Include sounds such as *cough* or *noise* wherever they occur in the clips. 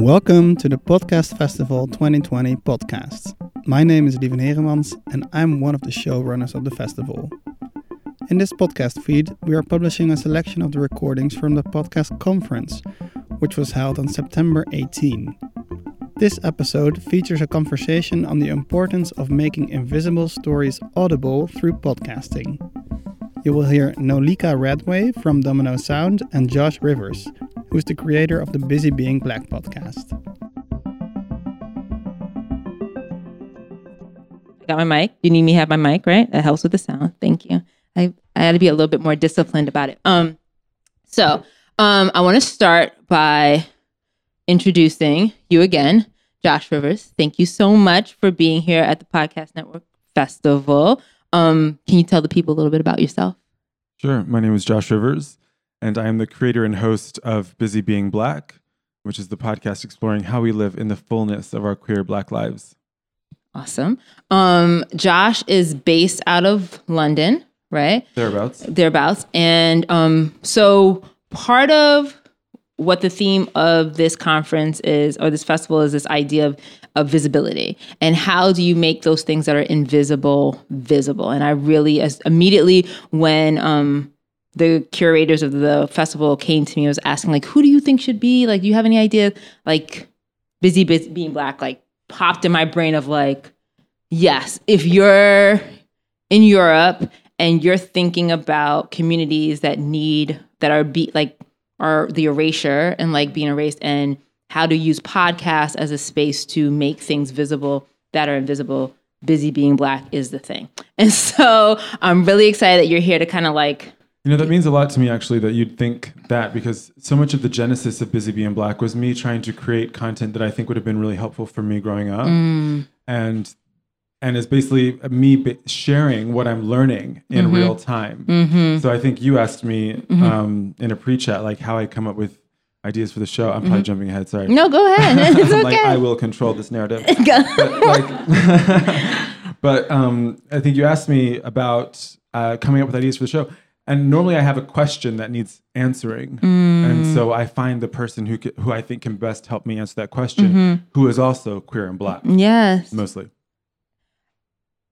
Welcome to the Podcast Festival 2020 podcast. My name is Lieven Heremans and I'm one of the showrunners of the festival. In this podcast feed, we are publishing a selection of the recordings from the podcast conference, which was held on September 18. This episode features a conversation on the importance of making invisible stories audible through podcasting. You will hear Nolika Redway from Domino Sound and Josh Rivers, who's the creator of the Busy Being Black podcast. Got my mic. You need me to have my mic, right? That helps with the sound. Thank you. I, I had to be a little bit more disciplined about it. Um, so um, I want to start by introducing you again, Josh Rivers. Thank you so much for being here at the Podcast Network Festival. Um, can you tell the people a little bit about yourself? Sure. My name is Josh Rivers, and I am the creator and host of Busy Being Black, which is the podcast exploring how we live in the fullness of our queer Black lives. Awesome. Um, Josh is based out of London, right? Thereabouts. Thereabouts. And um, so part of what the theme of this conference is, or this festival is, this idea of, of visibility and how do you make those things that are invisible visible. And I really, as immediately when um, the curators of the festival came to me, I was asking like, who do you think should be like? Do you have any idea? Like, busy, busy being black, like popped in my brain of like, yes, if you're in Europe and you're thinking about communities that need that are be like are the erasure and like being erased and how to use podcasts as a space to make things visible that are invisible busy being black is the thing and so i'm really excited that you're here to kind of like You know, that means a lot to me actually that you'd think that because so much of the genesis of Busy Being Black was me trying to create content that I think would have been really helpful for me growing up. And and it's basically me sharing what I'm learning in real time. So I think you asked me um, in a pre-chat like how I come up with ideas for the show. I'm probably jumping ahead. Sorry. no go ahead *laughs* it's okay like I will control this narrative. *laughs* but like, *laughs* but um, I think you asked me about uh, coming up with ideas for the show, and normally I have a question that needs answering, and so I find the person who who I think can best help me answer that question, who is also queer and black, yes mostly.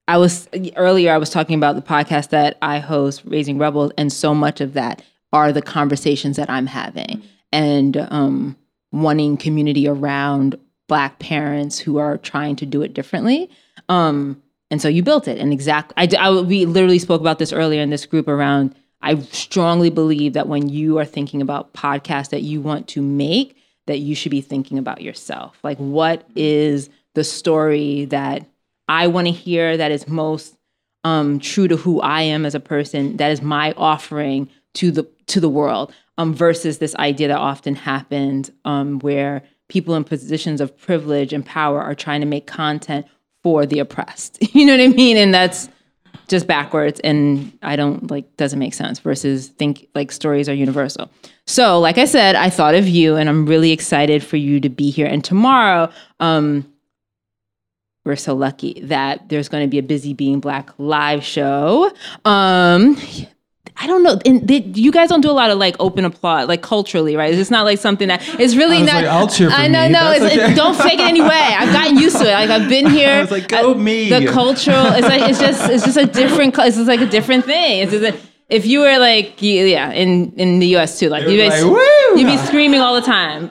I was earlier. I was talking about the podcast that I host, Raising Rebels, and so much of that are the conversations that I'm having and um, wanting community around Black parents who are trying to do it differently. Um, and so you built it, and exactly. I, I we literally spoke about this earlier in this group around. I strongly believe that when you are thinking about podcasts that you want to make, that you should be thinking about yourself. Like, what is the story that I want to hear that is most um, true to who I am as a person. That is my offering to the to the world. Um, versus this idea that often happens um, where people in positions of privilege and power are trying to make content for the oppressed. *laughs* You know what I mean? And that's just backwards and I don't like doesn't make sense versus think like stories are universal. So, like I said, I thought of you and I'm really excited for you to be here. And tomorrow, um, we're so lucky that there's going to be a busy being black live show um I don't know. And they, you guys don't do a lot of like open applaud, like culturally, right? It's not like something that it's really I not. like, I'll cheer for I know, me. no. It's, okay. it, don't fake it anyway. I've gotten used to it. Like I've been *laughs* here. I was like, go Uh, me. The cultural. It's like it's just it's just a different. It's just like a different thing. It's just a, if you were like yeah in in the U.S. too, like you were guys, like, you'd be screaming all the time.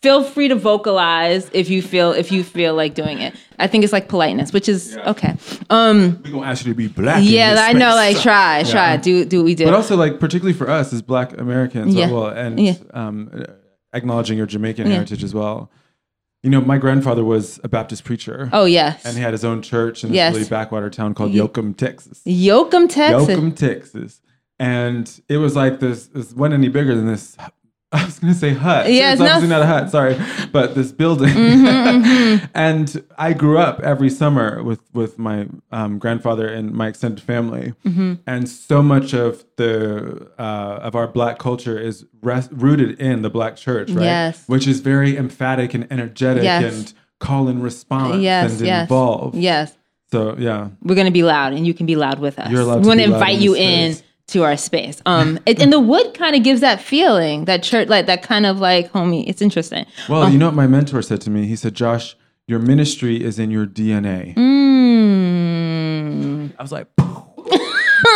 Feel free to vocalize if you feel if you feel like doing it. I think it's like politeness, which is okay. Um, We're gonna ask you to be black. in yeah, this I know. Like, space. try, try, do do what we do. But also, like, particularly for us as Black Americans, Yeah. well, and Yeah. um, uh, acknowledging your Jamaican Yeah. heritage as well. You know, my grandfather was a Baptist preacher. oh yes, and he had his own church in this Yes. really backwater town called Ye- Yoakum, Texas. Yoakum, Texas. Yoakum, Texas. And it was like this, this wasn't any bigger than this. *laughs* I was going to say hut. Yeah, it's it's obviously not- not a hut, sorry, *laughs* but this building. Mm-hmm, *laughs* and I grew up every summer with with my um, grandfather and my extended family, Mm-hmm. and so much of the uh, of our black culture is rest, rooted in the black church, right? Yes. Which is very emphatic and energetic Yes. and call and response Yes, and yes, involve. yes. So yeah, We're gonna be loud, and you can be loud with us. You're allowed we to want to be invite in you in. To our space. Um, it, and the wood kind of gives that feeling, that church, like that kind of like homey. It's interesting. Well, you know what my mentor said to me? He said, Josh, your ministry is in your DNA. Mm. I was like,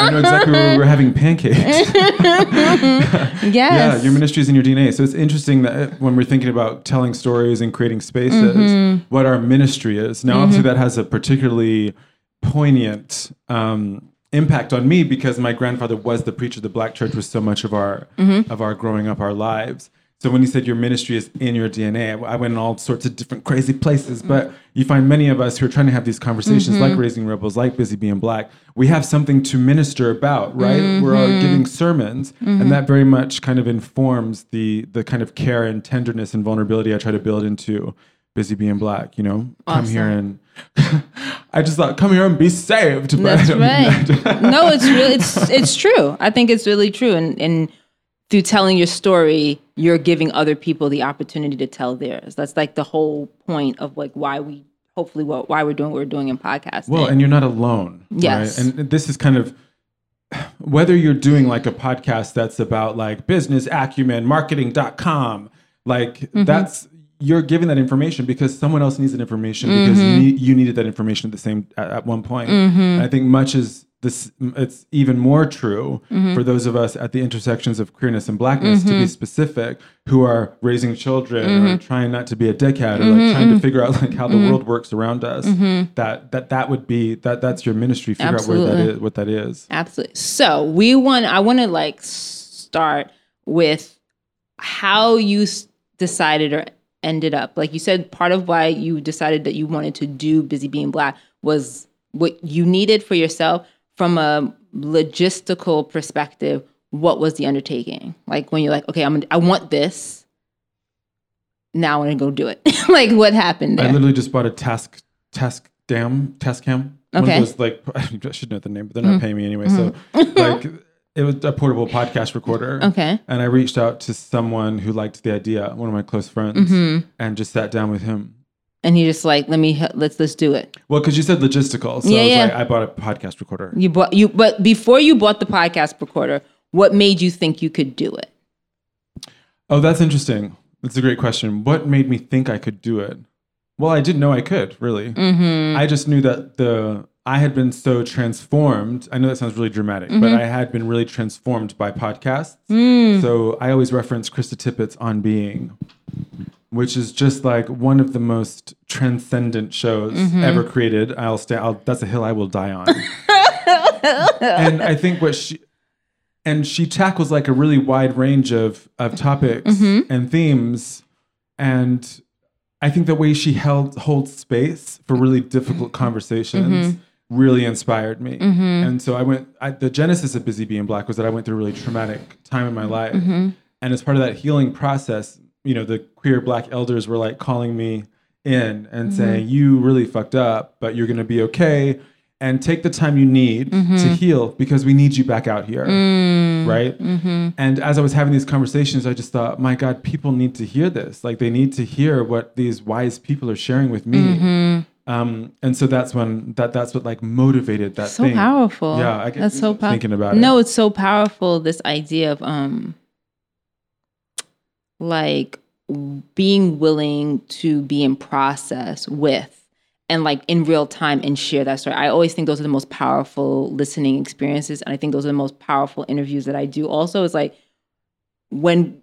I know exactly where we're having pancakes. *laughs* *laughs* Yes. Yeah, your ministry is in your DNA. So it's interesting that uh, when we're thinking about telling stories and creating spaces, Mm-hmm. what our ministry is. Now, obviously, that has a particularly poignant um, impact on me because my grandfather was the preacher. The Black Church was so much of our Mm-hmm. of our growing up, our lives. So when you said your ministry is in your DNA, I I went in all sorts of different crazy places. Mm-hmm. But you find many of us who are trying to have these conversations, like mm-hmm. Raising Rebels, like Busy Being Black, we have something to minister about, right? We're all mm-hmm. giving sermons, and that very much kind of informs the the kind of care and tenderness and vulnerability I try to build into Busy Being Black. You know, come here and *laughs* I just thought, come here and be saved. but That's right. *laughs* no, it's really it's *laughs* it's true. I think it's really true. And and through telling your story, you're giving other people the opportunity to tell theirs. That's like the whole point of like why we hopefully what why we're doing what we're doing in podcasting. Well, and you're not alone. Yes. Right? And this is kind of whether you're doing like a podcast that's about like business acumen, marketing.com, like Mm-hmm. that's you're giving that information because someone else needs that information because Mm-hmm. you, need, you needed that information at the same at, at one point. Mm-hmm. I think much is this it's even more true Mm-hmm. for those of us at the intersections of queerness and blackness to be specific who are raising children Mm-hmm. or trying not to be a dickhead or like trying to figure out like how the world works around us Mm-hmm. that that that would be that that's your ministry figure out where that Absolutely. is what that is Absolutely. So we want. I want to like start with how you decided or ended up. Like you said, part of why you decided that you wanted to do Busy Being Black was what you needed for yourself from a logistical perspective. What was the undertaking? Like when you're like, okay, I'm. Gonna, I want this. Now I want to go do it. *laughs* like what happened i literally just bought a task task dam Tascam one Okay. of those like *laughs* i should know the name but they're not mm-hmm. paying me anyway so mm-hmm. like *laughs* it was a portable podcast recorder Okay. and i reached out to someone who liked the idea one of my close friends Mm-hmm. and just sat down with him And he just like, let me let's let's do it. well because you said logistical so Yeah, i was yeah. like i bought a podcast recorder You bought you, but before you bought the podcast recorder, what made you think you could do it? Oh, that's interesting. That's a great question. What made me think I could do it? Well, I didn't know I could, really. Mm-hmm. I just knew that the I had been so transformed. I know that sounds really dramatic, Mm-hmm. but I had been really transformed by podcasts. Mm. So I always reference Krista Tippett's On Being, which is just like one of the most transcendent shows Mm-hmm. ever created. I'll stay. I'll, that's a hill I will die on. *laughs* and I think what she and she tackles like a really wide range of of topics Mm-hmm. and themes, and I think the way she held holds space for really difficult conversations really inspired me. Mm-hmm. And so I went. I, the genesis of Busy Being Black was that I went through a really traumatic time in my life, mm-hmm. and as part of that healing process, you know, the queer Black elders were like calling me in and mm-hmm. saying, "You really fucked up, but you're going to be okay." And take the time you need to heal because we need you back out here. Mm. Right. And as I was having these conversations, I just thought, my God, people need to hear this. Like they need to hear what these wise people are sharing with me. Um, and so that's when that that's what like motivated that So thing. powerful. Yeah, I that's so powerful. thinking about it. No, it's so powerful. This idea of um, like being willing to be in process with and like in real time and share that story. I always think those are the most powerful listening experiences. And I think those are the most powerful interviews that I do. Also, is like when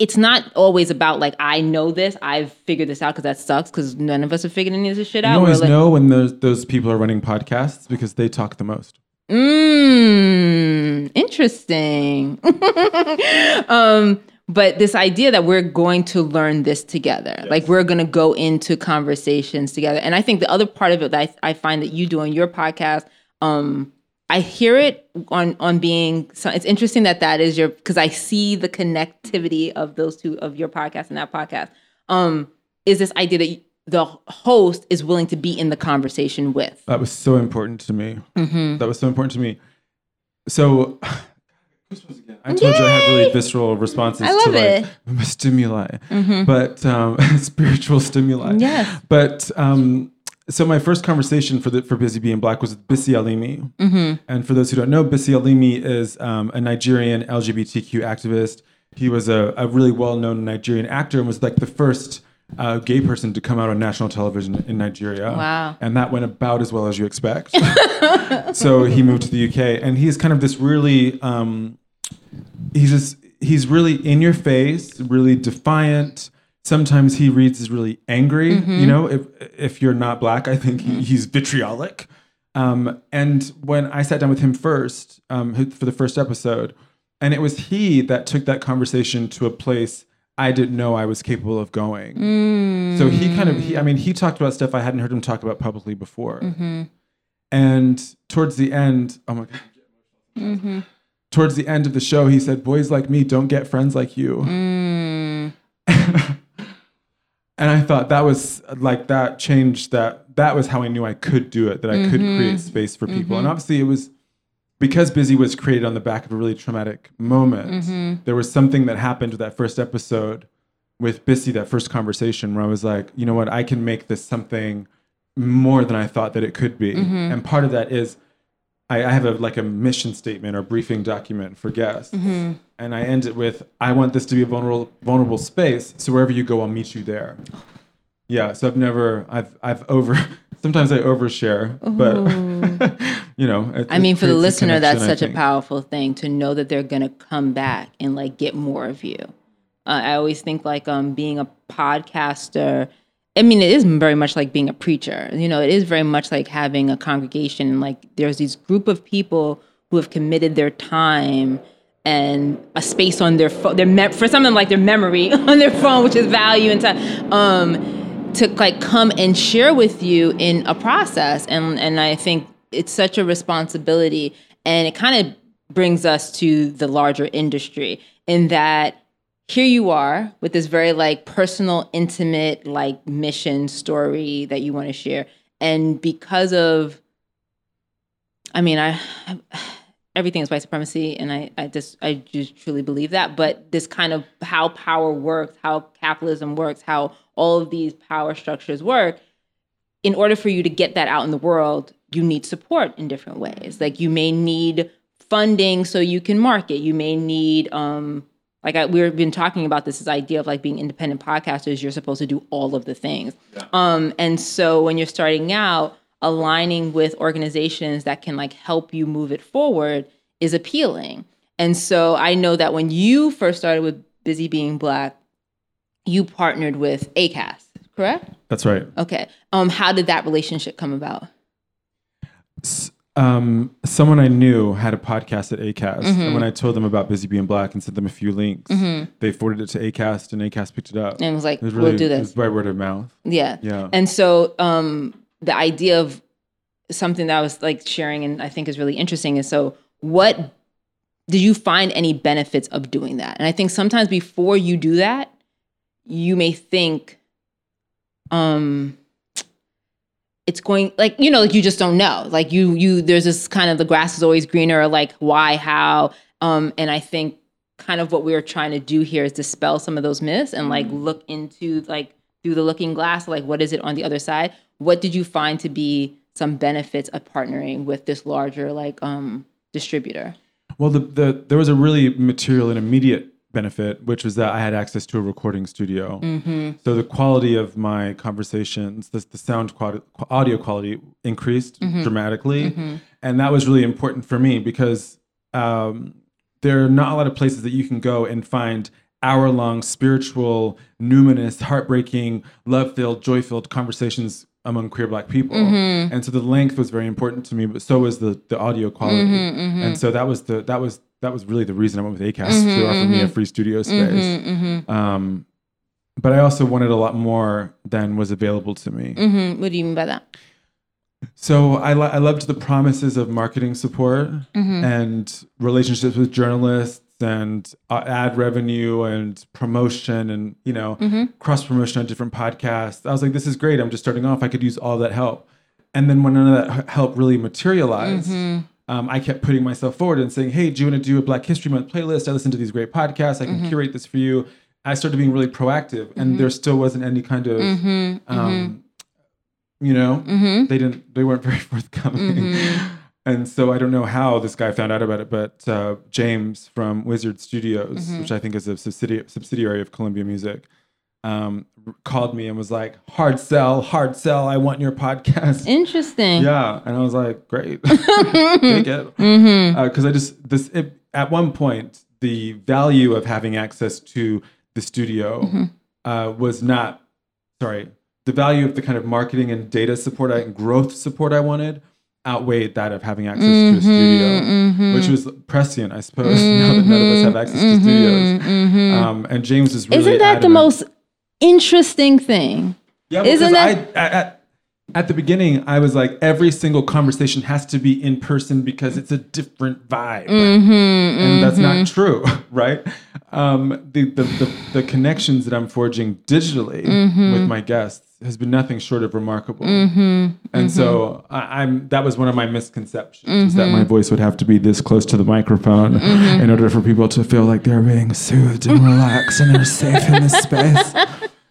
it's not always about like I know this, I've figured this out because that sucks because none of us have figured any of this shit out. We're always like, know when those those people are running podcasts because they talk the most. Mm, interesting. *laughs* um, but this idea that we're going to learn this together, like we're going to go into conversations together. And I think the other part of it that I, I find that you do on your podcast, um, I hear it on on being. So it's interesting that that is your because I see the connectivity of those two of your podcast and that podcast. Um, is this idea that the host is willing to be in the conversation with? That was so important to me. Mm-hmm. That was so important to me. So *sighs* I told you I have really visceral responses to like it. *laughs* Mm-hmm. stimuli, but um, *laughs* spiritual stimuli. Yes. But um, so my first conversation for the for Busy Being Black was with Bisi Alimi. Mm-hmm. And for those who don't know, Bisi Alimi is um, a Nigerian LGBTQ activist. He was a, a really well-known Nigerian actor and was like the first uh, gay person to come out on national television in Nigeria. Wow. And that went about as well as you expect. *laughs* so he moved to the UK, and he's kind of this really, um, he's just, he's really in your face, really defiant. Sometimes he reads as really angry. You mm-hmm. know, if if you're not black, I think he, mm-hmm. he's vitriolic. Um, and when I sat down with him first um, for the first episode, and it was he that took that conversation to a place I didn't know I was capable of going. So he kind of, he, I mean, he talked about stuff I hadn't heard him talk about publicly before. Mm-hmm. And towards the end, oh my god, towards the end of the show, he said, "Boys like me don't get friends like you." Mm. And I thought that was like that changed that that was how I knew I could do it that I could mm-hmm. create space for people. And mm-hmm. obviously it was because busy was created on the back of a really traumatic moment mm-hmm. there was something that happened with that first episode with busy that first conversation where I was like you know what? I can make this something more than I thought that it could be. And part of that is I, I have a like a mission statement or briefing document for guests and I end it with I want this to be a vulnerable vulnerable space so wherever you go I'll meet you there yeah, so I've never, I've, I've over. *laughs* Sometimes I overshare, but *laughs* you know. it- I mean, for the listener, that's such a powerful thing to know that they're going to come back and like get more of you. Uh, I always think like um, being a podcaster. I mean, it is very much like being a preacher. You know, it is very much like having a congregation. Like, there's these group of people who have committed their time and a space on their phone. Their me- for some of them, like their memory *laughs* on their phone, which is value and time. Um, to like come and share with you in a process and and I think it's such a responsibility and it kind of brings us to the larger industry in that here you are with this very like personal intimate like mission story that you want to share and because of I mean I everything is white supremacy and I, I just I just truly believe that. But this kind of how power works, how capitalism works, how all of these power structures work, in order for you to get that out in the world, you need support in different ways. Like you may need funding so you can market. You may need um like I, we've been talking about this, this idea of like being independent podcasters, you're supposed to do all of the things. Um, and so when you're starting out, aligning with organizations that can like help you move it forward is appealing. And so I know that when you first started with Busy Being Black, you partnered with ACAST, correct? That's right. Okay. Um, how did that relationship come about? Um, someone I knew had a podcast at Acast, Mm-hmm. and when I told them about Busy Being Black and sent them a few links, they forwarded it to Acast, and Acast picked it up. And it was like, It was we'll really, do It this. by word of mouth. Yeah. Yeah. And so um, the idea of something that I was like sharing and I think is really interesting is so what did you find any benefits of doing that? And I think sometimes before you do that, you may think um it's going like you know like you just don't know. Like you you there's this kind of the grass is always greener like why how? Um and i think kind of what we are trying to do here is dispel some of those myths and like look into like through the looking glass like what is it on the other side? What did you find to be some benefits of partnering with this larger like um distributor? Well, the, the there was a really material and immediate benefit, which was that I had access to a recording studio. Mm-hmm. So the quality of my conversations, the, the sound quality, audio quality increased Mm-hmm. dramatically, and that was really important for me because um, there are not a lot of places that you can go and find hour-long spiritual, numinous, heartbreaking, love-filled, joy-filled conversations among queer black people Mm-hmm. and so the length was very important to me but so was the the audio quality Mm-hmm, and so that was the that was that was really the reason i went with acast to offer me a Mm-hmm. free studio space um but i also wanted a lot more than was available to me mm-hmm. what do you mean by that so I, lo- I loved the promises of marketing support Mm-hmm. and relationships with journalists and uh, ad revenue and promotion and you know Mm-hmm. cross promotion on different podcasts. I was like, this is great. I'm just starting off. I could use all that help. And then when none of that help really materialized, Mm-hmm. Um, I kept putting myself forward and saying, hey, do you want to do a Black History Month playlist? I listen to these great podcasts. I Mm-hmm. can curate this for you. I started being really proactive, and there still wasn't any kind of Mm-hmm. um, you know, Mm-hmm. they didn't, they weren't *laughs* very forthcoming. And so I don't know how this guy found out about it, but uh, James from Wizard Studios, Mm-hmm. which I think is a subsidiary of Columbia Music, um, called me and was like, "Hard sell, hard sell. I want your podcast." Interesting. Yeah, and I was like, "Great, *laughs* take it," mm-hmm. uh, because I just this it, at one point the value of having access to the studio mm-hmm. uh, was not sorry the value of the kind of marketing and data support and growth support I wanted outweighed that of having access to a mm-hmm, studio, which was prescient, I suppose. *laughs* Now that none of us have access to studios, um, and James is really Isn't that the most interesting thing? Yeah, Isn't because that- I, at, at, at the beginning, I was like, every single conversation has to be in person because it's a different vibe, Mm-hmm, and that's not true, *laughs* right? Um, the, the the the connections that I'm forging digitally Mm-hmm. with my guests has been nothing short of remarkable, Mm-hmm, and so I, I'm that was one of my misconceptions is that Mm-hmm. my voice would have to be this close to the microphone in order for people to feel like they're being soothed and relaxed and they're safe in this space. *laughs*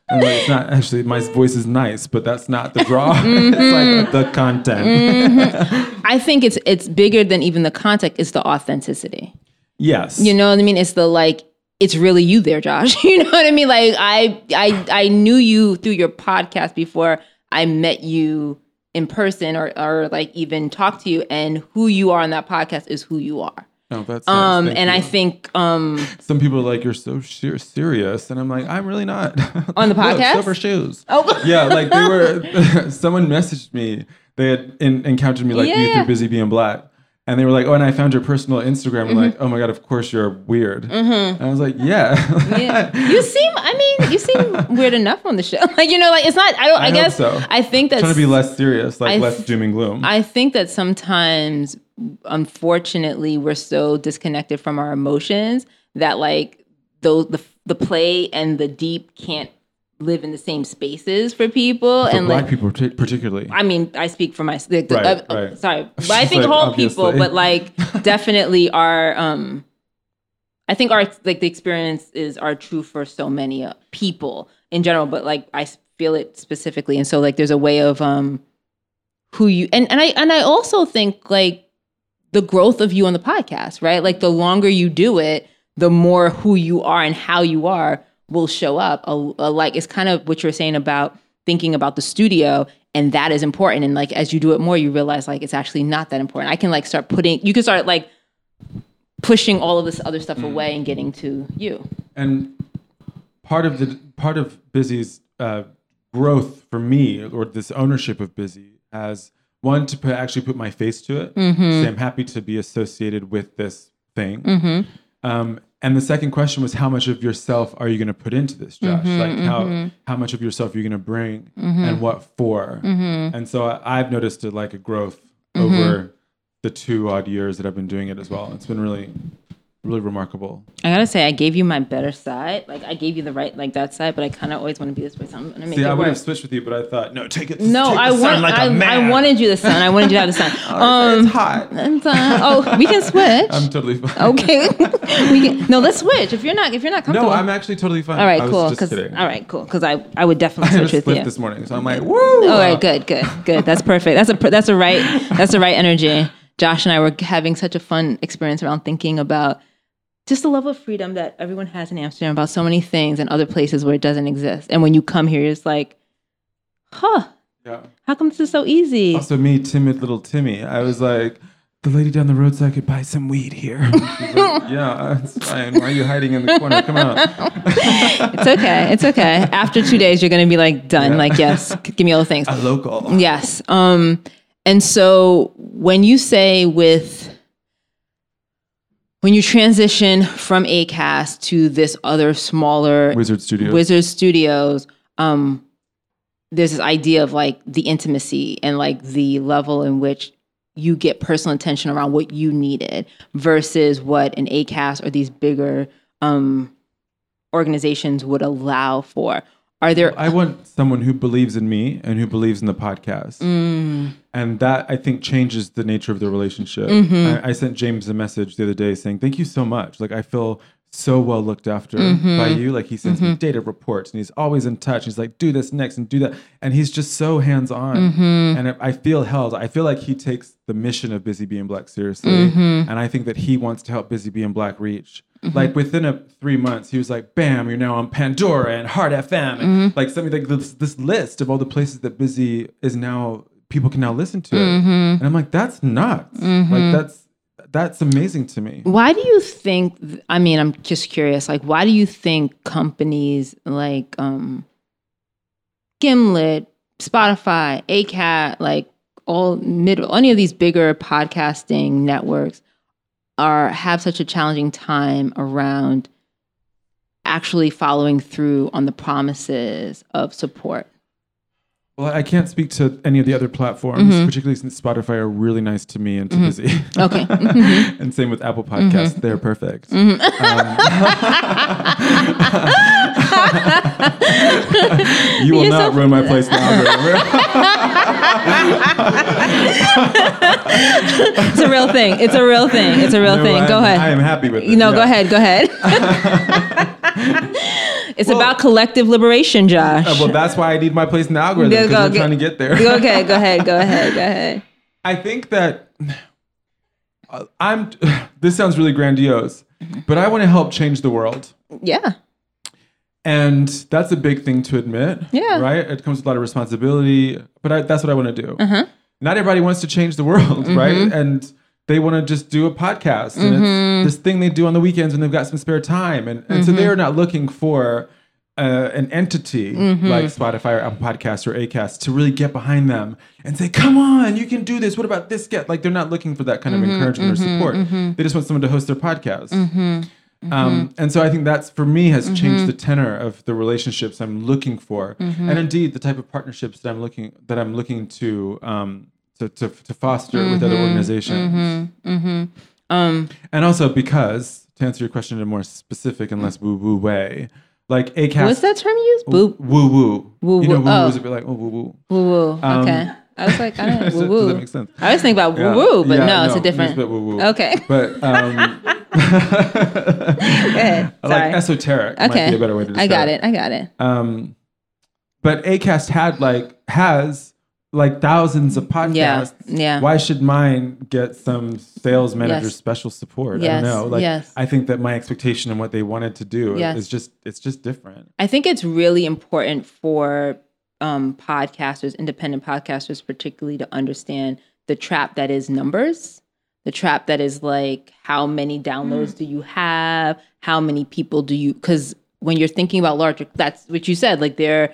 And like, it's not actually my voice is nice, but that's not the draw. Mm-hmm. *laughs* it's like the content. I think it's it's bigger than even the content. It's the authenticity. Yes. You know what I mean? It's the like it's really you there, Josh. *laughs* You know what I mean? Like I I I knew you through your podcast before I met you in person or or like even talked to you and who you are on that podcast is who you are. Oh, that's. Um and I think um some people are like you're so ser- serious, and I'm like I'm really not. *laughs* On the Look, podcast? silver shoes. Oh. yeah, like they were. *laughs* *laughs* someone messaged me. They had in, encountered me like you Yeah. through busy being black. And they were like, "Oh, and I found your personal Instagram." Mm-hmm. I'm like, "Oh my god, of course you're weird." And I was like, "Yeah, yeah. *laughs* you seem I mean, you seem weird enough on the show. *laughs* Like you know like it's not I I, hope guess so. I think that's trying to be less serious, like I less th- doom and gloom." I think that sometimes, unfortunately, we're so disconnected from our emotions that like those the the play and the deep can't live in the same spaces for people. For and black like, people, partic- particularly. I mean, I speak for my the, the- Right, uh, right. sorry, *laughs* but I think like, all people, but like *laughs* definitely are um. I think our like the experiences are true for so many uh, people in general, but like i feel it specifically, and so like there's a way of um who you and and I and I also think like the growth of you on the podcast, right? Like the longer you do it, the more who you are and how you are will show up. A, a- like it's kind of what you're saying about thinking about the studio and that is important and like as you do it more you realize like it's actually not that important. I can like start putting you can start like pushing all of this other stuff away and getting to you. and part of the part of busy's uh, growth for me or this ownership of busy as one to put, actually put my face to it say i'm happy to be associated with this thing um, and the second question was how much of yourself are you going to put into this josh? Mm-hmm, like how mm-hmm. how much of yourself are you going to bring mm-hmm. and what for? And so I, i've noticed a, like a growth over the two odd years that i've been doing it as well. It's been really really remarkable I gotta say I gave you my better side. Like I gave you the right like that side, but I kind of always want to be this way. So I'm gonna make See, it I would have switched with you, but I thought, no, take it. No, take I want. like I. I wanted you the sun. I wanted you to have the sun. *laughs* Um, Um, it's hot. and, uh, oh, we can *laughs* switch. I'm totally fine. okay, *laughs* we can. No, let's switch. If you're not, if you're not comfortable. No, I'm actually totally fine. all right, I was cool. Just kidding. all right, cool. Because I, I would I definitely had a switch with you. this morning, so I'm like, woo. All right, good, good, good. That's perfect. That's a that's a right that's the right energy. Josh and I were having such a fun experience around thinking about just the level of freedom that everyone has in Amsterdam about so many things and other places where it doesn't exist. And when you come here, it's like, huh, Yeah. how come this is so easy? Also, me, timid little Timmy. I was like, the lady down the road said I could buy some weed here. *laughs* Like, yeah, it's fine. Why are you hiding in the corner? Come on. *laughs* It's okay. It's okay. After two days, you're gonna be like done. Yeah. Like, yes, *laughs* give me all the things. A local. Yes. Um, and so when you say with when you transition from ACAST to this other smaller Wizard Studios. Wizard Studios, um, there's this idea of like the intimacy and like the level in which you get personal attention around what you needed versus what an ACAST or these bigger um, organizations would allow for. Are there I want someone who believes in me and who believes in the podcast. Mm. And that I think changes the nature of the relationship. Mm-hmm. I, I sent James a message the other day saying, Thank you so much. Like, I feel so well looked after Mm-hmm. by you. Like he sends me data reports and he's always in touch. He's like, do this next and do that. And he's just so hands on. Mm-hmm. And I feel held. I feel like he takes the mission of Busy Being Black seriously. Mm-hmm. And I think that he wants to help Busy Being Black reach. Like within a three months, he was like, "Bam! You're now on Pandora and Hard FM, and Mm-hmm. like something like this, this list of all the places that Busy is now people can now listen to. Mm-hmm. And I'm like, "That's nuts! Like that's that's amazing to me." Why do you think? I mean, I'm just curious. Like, why do you think companies like um, Gimlet, Spotify, Acast, like all middle, any of these bigger podcasting networks, are have such a challenging time around actually following through on the promises of support? Well, I can't speak to any of the other platforms, mm-hmm. particularly since Spotify are really nice to me and to mm-hmm. Busy. *laughs* Okay. *laughs* and same with Apple mm-hmm. Podcasts; they're perfect. Um, *laughs* you will You're not so- ruin my place now. It's a real thing. It's a real thing. It's a real No, thing. Go I'm- ahead. I am happy with it. You know, go ahead, go ahead. *laughs* it's Well- about collective liberation, Josh. Uh, well, that's why I need my place in the algorithm because go I'm get- trying to get there. Go- okay, go ahead, go ahead, go *laughs* ahead. I think that uh, I'm. *sighs* This sounds really grandiose, but I want to help change the world. Yeah. And that's a big thing to admit. Yeah. Right? It comes with a lot of responsibility, but I, that's what I want to do. Uh-huh. Not everybody wants to change the world, *laughs* Mm-hmm. right? And they want to just do a podcast. And Mm-hmm. it's this thing they do on the weekends when they've got some spare time. And, and so Mm-hmm. they're not looking for uh, an entity Mm-hmm. like Spotify or Apple Podcasts or Acast to really get behind them and say, come on, you can do this. What about this get? Like they're not looking for that kind Mm-hmm, of encouragement or support. They just want someone to host their podcast. Mm-hmm. Um, and so I think that's for me has changed the tenor of the relationships I'm looking for, Mm-hmm. and indeed the type of partnerships that I'm looking that I'm looking to um, to, to, to foster with Mm-hmm. other organizations. Um, And also because to answer your question in a more specific and less woo woo way, like Acast. what's that term you use? Boop. Woo woo. Woo You know, woo. woo woo Oh. is a bit like oh woo woo. Woo woo. Um, Okay. I was like, I don't woo woo. That make sense? I was thinking about woo woo, but Yeah, no, it's a different. bit woo woo. Okay. But um. *laughs* *laughs* I like esoteric. Might Okay. be a better way to I got it. I got it. Um, but Acast had like has like thousands of podcasts. Yeah, yeah. Why should mine get some sales manager Yes. special support? I don't know. Like yes. I think that my expectation and what they wanted to do Yes. is just it's just different. I think it's really important for um, podcasters, independent podcasters, particularly, to understand the trap that is numbers. The trap that is like, how many downloads do you have? How many people do you? Because when you're thinking about larger, that's what you said. Like, there,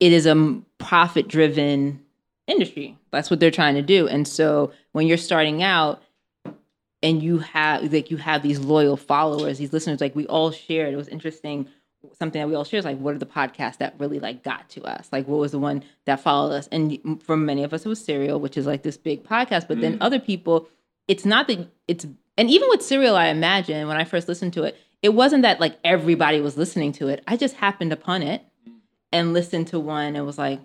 it is a profit driven industry. That's what they're trying to do. And so when you're starting out, and you have like you have these loyal followers, these listeners, like we all shared. It was interesting. Something that we all share is like, what are the podcasts that really like got to us? Like, what was the one that followed us? And for many of us, it was Serial, which is like this big podcast. But then mm. other people, it's not that it's and even with Serial, I imagine when I first listened to it, it wasn't that like everybody was listening to it. I just happened upon it mm. and listened to one and was like,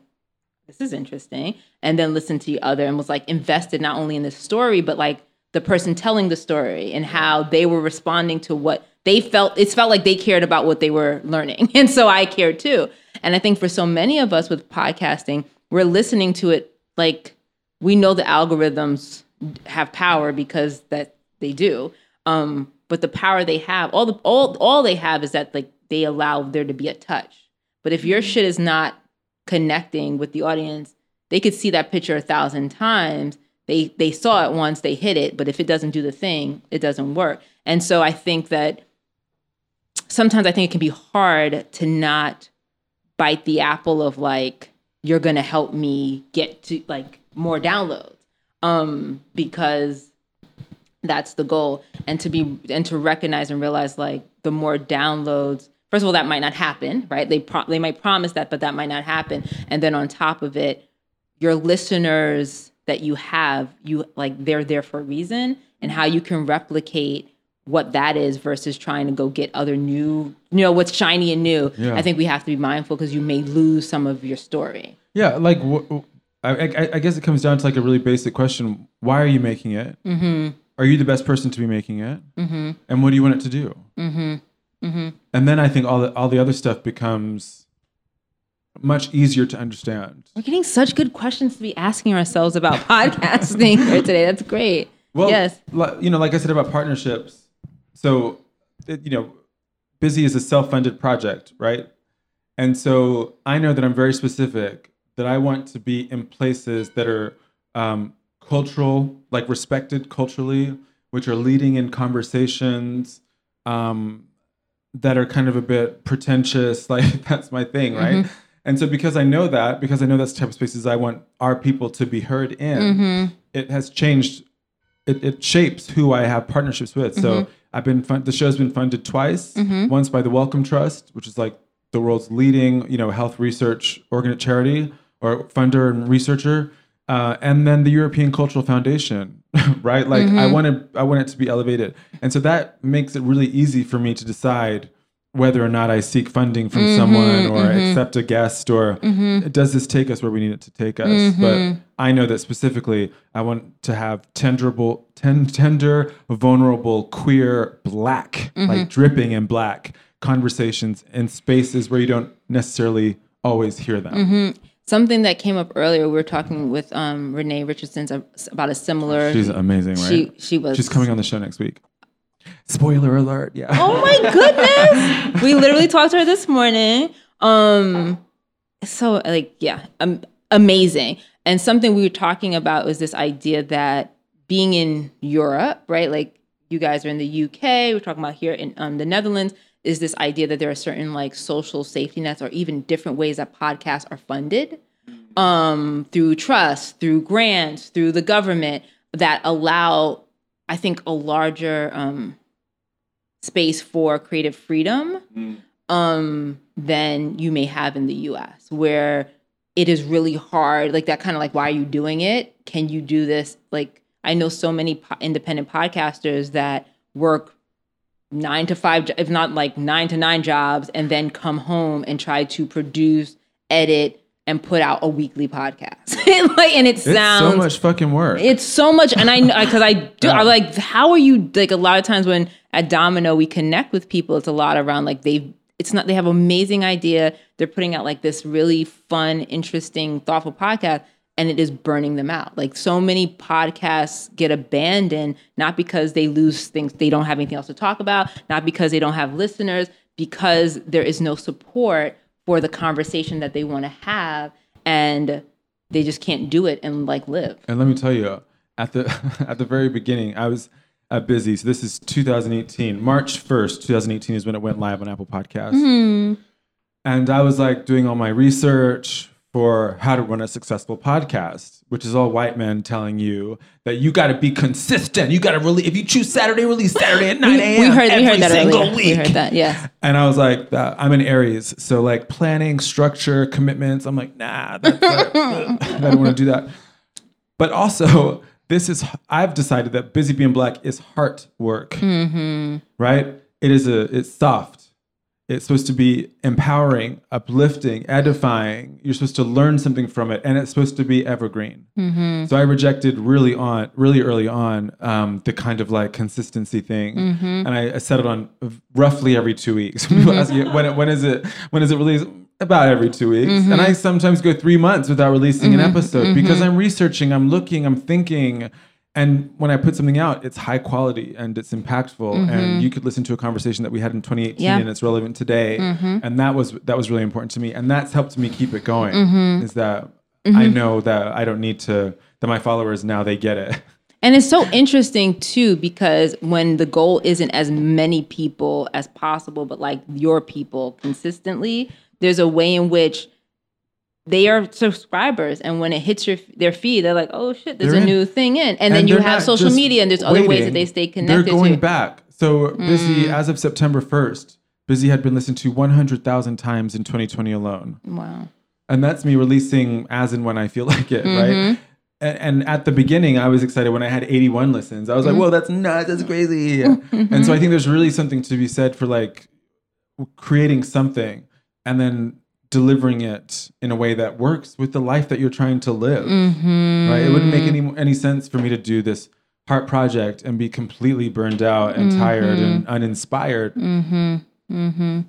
this is interesting. And then listened to the other and was like invested not only in the story, but like the person telling the story and how they were responding to what they felt. It felt like they cared about what they were learning. *laughs* And so I cared too. And I think for so many of us with podcasting, we're listening to it like we know the algorithms have power because that they do. Um, but the power they have, all the all all they have is that like they allow there to be a touch. But if your shit is not connecting with the audience, they could see that picture a thousand times. They they saw it once, they hit it, but if it doesn't do the thing, it doesn't work. And so I think that sometimes I think it can be hard to not bite the apple of like you're going to help me get to like more downloads um because that's the goal. And to be and to recognize and realize like the more downloads first of all that might not happen right? They pro- they might promise that but that might not happen. And then on top of it your listeners that you have you like they're there for a reason and how you can replicate what that is versus trying to go get other new you know what's shiny and new Yeah. i think we have to be mindful because you may lose some of your story Yeah, like wh- I, I, I guess it comes down to like a really basic question: Why are you making it? Mm-hmm. Are you the best person to be making it? Mm-hmm. And what do you want it to do? Mm-hmm. Mm-hmm. And then I think all the all the other stuff becomes much easier to understand. We're getting such good questions to be asking ourselves about *laughs* podcasting here today. That's great. Well, yes. you know, like I said about partnerships. So, it, you know, Busy is a self-funded project, right? And so I know that I'm very specific that I want to be in places that are um, cultural, like respected culturally, which are leading in conversations um, that are kind of a bit pretentious. *laughs* Like that's my thing, right? And so because I know that, because I know that's the type of spaces I want our people to be heard in, Mm-hmm. it has changed. It, it shapes who I have partnerships with. So I've been fun- the show's been funded twice. Once by the Wellcome Trust, which is like the world's leading, you know, health research organ charity or funder and researcher, uh, and then the European Cultural Foundation, *laughs* right? Like I wanted, I want it to be elevated, and so that makes it really easy for me to decide whether or not I seek funding from someone mm-hmm, or mm-hmm. accept a guest or mm-hmm. does this take us where we need it to take us. But I know that specifically I want to have tenderable, ten, tender, vulnerable, queer, black, like dripping in black conversations in spaces where you don't necessarily always hear them. Something that came up earlier, we were talking with um, Renee Richardson about a similar. She's amazing, right? She she was. She's coming on the show next week. Spoiler alert! Yeah. Oh my goodness! *laughs* we literally talked to her this morning. Um, so like yeah, um, amazing. And something we were talking about was this idea that being in Europe, right? Like you guys are in the UK. We're talking about here in um, the Netherlands. Is this idea that there are certain like social safety nets or even different ways that podcasts are funded um, through trust, through grants, through the government that allow, I think, a larger um, space for creative freedom um, than you may have in the US, where it is really hard. Like that kind of like, why are you doing it? Can you do this? Like, I know so many po- independent podcasters that work nine to five, if not like nine to nine jobs, and then come home and try to produce, edit, and put out a weekly podcast. *laughs* like, and it It's sounds so much fucking work. it's so much, and I because I do. I'm like, how are you? Like a lot of times when at Domino we connect with people, it's a lot around like they. It's not. They have amazing idea. They're putting out like this really fun, interesting, thoughtful podcast, and it is burning them out. Like so many podcasts get abandoned not because they lose things, they don't have anything else to talk about, not because they don't have listeners, because there is no support for the conversation that they want to have, and they just can't do it and like live. And let me tell you, at the *laughs* at the very beginning, I was uh, busy. So this is 2018, March 1st, 2018 is when it went live on Apple Podcasts. And I was like doing all my research for how to run a successful podcast, which is all white men telling you that you got to be consistent. You got to really, if you choose Saturday, release Saturday at *laughs* 9 a.m. we heard we every heard that single earlier. week. We heard that. Yes. And I was like, I'm an Aries, so like planning, structure, commitments. I'm like, nah, that's, *laughs* I don't want to do that. But also, this is I've decided that busy being black is heart work, Mm-hmm. right? It is a it's soft. It's supposed to be empowering, uplifting, edifying. You're supposed to learn something from it, and it's supposed to be evergreen. Mm-hmm. So I rejected really on, really early on, um, the kind of like consistency thing, Mm-hmm. and I, I settled on roughly every two weeks. People ask me when, when is it when is it released? About every two weeks, Mm-hmm. and I sometimes go three months without releasing an episode because I'm researching, I'm looking, I'm thinking, and when I put something out, it's high quality and it's impactful, and you could listen to a conversation that we had in 2018 Mm-hmm. Yeah. and it's relevant today, and that was that was really important to me, and that's helped me keep it going. Mm-hmm. Is that I know that I don't need to that my followers now they get it. And it's so interesting too because when the goal isn't as many people as possible, but like your people consistently, there's a way in which they are subscribers, and when it hits your their feed, they're like, "Oh shit, there's They're a in. new thing in," and, then you have social media, and there's other ways that they stay connected. They're going back. So Mm. busy as of September 1st. Busy had been listened to 100,000 times in 2020 alone. Wow. and that's me releasing as and when I feel *laughs* like it, Mm-hmm. right? And, and at the beginning, I was excited when I had 81 listens. I was Mm-hmm. like, "Whoa, that's nuts! That's crazy!" And so I think there's really something to be said for like creating something and then delivering it in a way that works with the life that you're trying to live. Mm-hmm. Right? It wouldn't make any any sense for me to do this heart project and be completely burned out and tired and uninspired. Mm-hmm.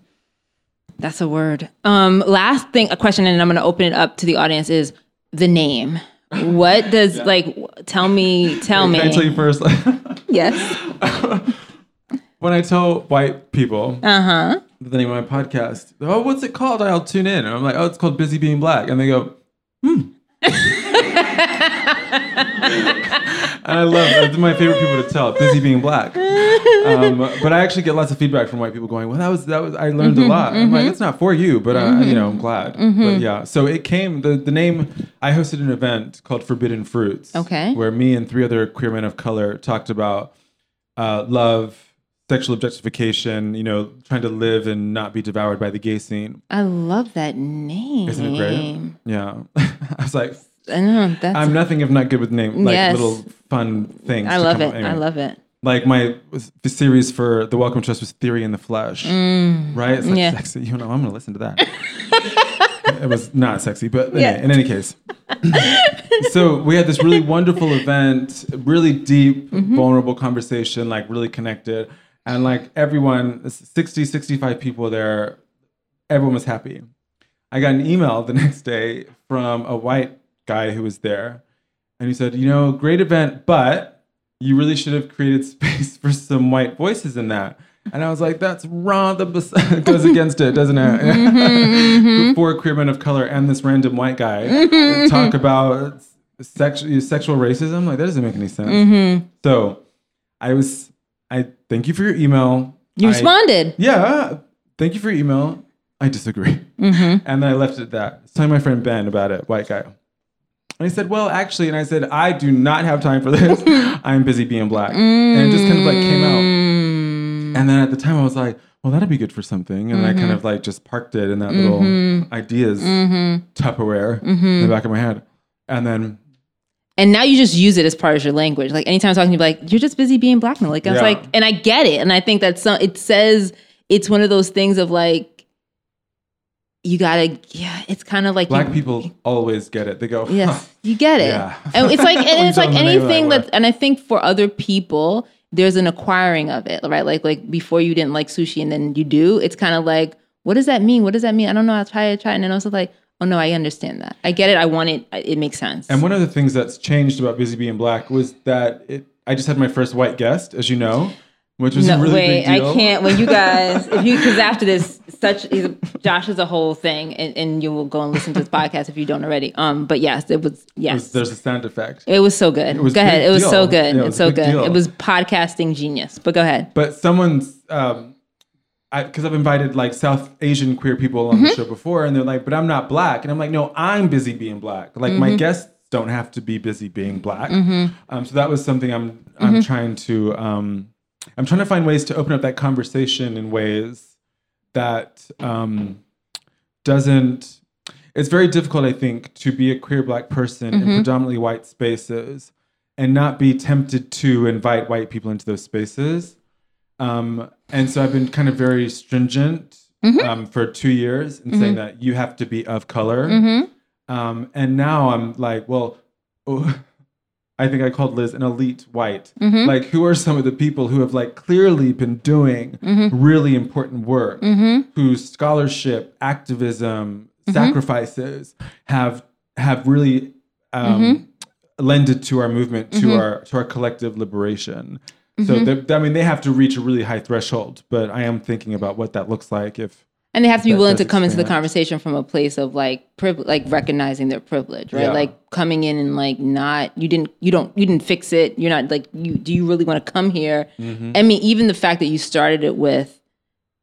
That's a word. Um, last thing, a question, and I'm going to open it up to the audience is the name. What *laughs* does like? Tell me. Tell me. Can I tell you first? *laughs* yes. when I tell white people Uh huh. The name of my podcast, oh, what's it called? I'll tune in. And I'm like, oh, it's called Busy Being Black. And they go, hmm. *laughs* and I love that's my favorite people to tell, Busy Being Black. Um, but I actually get lots of feedback from white people going, well, that was, that was, I learned Mm-hmm, a lot. I'm like, it's not for you, but, uh, you know, I'm glad. But yeah, so it came, the, the name, I hosted an event called Forbidden Fruits. Okay. Where me and three other queer men of color talked about uh, love, sexual objectification, you know, trying to live and not be devoured by the gay scene. I love that name. Isn't it great? Yeah. *laughs* I was like, I know that's. I'm nothing if not good with name, like Yes. little fun things. I love it. anyway. I love it. Like my the series for the Wellcome Trust was Theory in the Flesh, right? It's like Mm. Yeah. sexy. You know, I'm gonna listen to that. *laughs* it was not sexy, but anyway, in any case. *laughs* so we had this really wonderful event, really deep, Mm-hmm. vulnerable conversation, like really connected. And like everyone, 60, 65 people there, everyone was happy. I got an email the *laughs* next day from a white guy who was there. And he said, You know, great event, but you really should have created space *laughs* for some white voices in that. And I was like, That's wrong. The bes- *laughs* goes against it, doesn't it? Mm-hmm, mm-hmm. Four queer men of color and this random white guy mm-hmm, talk about sexual sexual racism. Like, that doesn't make any sense. So I was, I thank you for your email. You I- responded. yeah. Thank you for your email. I disagree. Mm-hmm. *laughs* And then I left it at that. I was telling my friend Ben about it, white guy. And he said, Well, actually, and I said, I do not have time for this. *laughs* I'm busy being black. And it just kind of like came out. Mm. And then at the time I was like, well, that'd be good for something. And I kind mm-hmm. of like just parked it in that little mm-hmm. ideas Tupperware in the back of my head. And then And now you just use it as part of your language. Like anytime I'm talking to you, like, you're just busy being black now. Like I was Yeah. like, and I get it. And I think that some it says it's one of those things of like you gotta yeah, it's kind of like black you, people always get it. They go, Yes, you get it. Yeah. And it's like *laughs* and it's like them the name of that anything that and I think for other people, there's an acquiring of it, right? Like like before you didn't like sushi and then you do, it's kind of like, what does that mean? What does that mean? I don't know. I'll try it, try it. And then also like, oh no, I understand that. I get it. I want it. It makes sense. And one of the things that's changed about Busy Being Black was that it, I just had my first white guest, as you know, which was no, a really wait, big deal. I can't. When you *laughs* guys, if you, because after this, such a, Josh is a whole thing, and, and you will go and listen to this podcast if you don't already. Um, but yes, it was It yes, was- there's a sound effect. It was so good. was go ahead. It was so good. Yeah, it was it's so good. deal. It was podcasting genius. But go ahead. But someone's, um, because I've invited like South Asian queer people on Mm-hmm. the show before, and they're like, "But I'm not black," and I'm like, "No, I'm busy being black. Like Mm-hmm. my guests don't have to be busy being black." Um, so that was something I'm I'm Mm-hmm. trying to um, I'm trying to find ways to open up that conversation in ways that um, doesn't. It's very difficult, I think, to be a queer black person Mm-hmm. in predominantly white spaces and not be tempted to invite white people into those spaces. Um, and so I've been kind of very stringent mm-hmm. um, for two years in saying mm-hmm. that you have to be of color. Mm-hmm. Um, and now I'm like, well, oh, *laughs* I think I called Liz an elite white. Like, who are some of the people who have like clearly been doing really important work, whose scholarship, activism, sacrifices have have really um, lended to our movement, to our to our collective liberation. So they- I mean, they have to reach a really high threshold. But I am thinking about what that looks like if And they have to be willing to come into the conversation from a place of like privilege, like recognizing their privilege, right? Yeah. Like coming in and like not you didn't you don't you didn't fix it. You're not like you do you really want to come here? Mm-hmm. I mean, even the fact that you started it with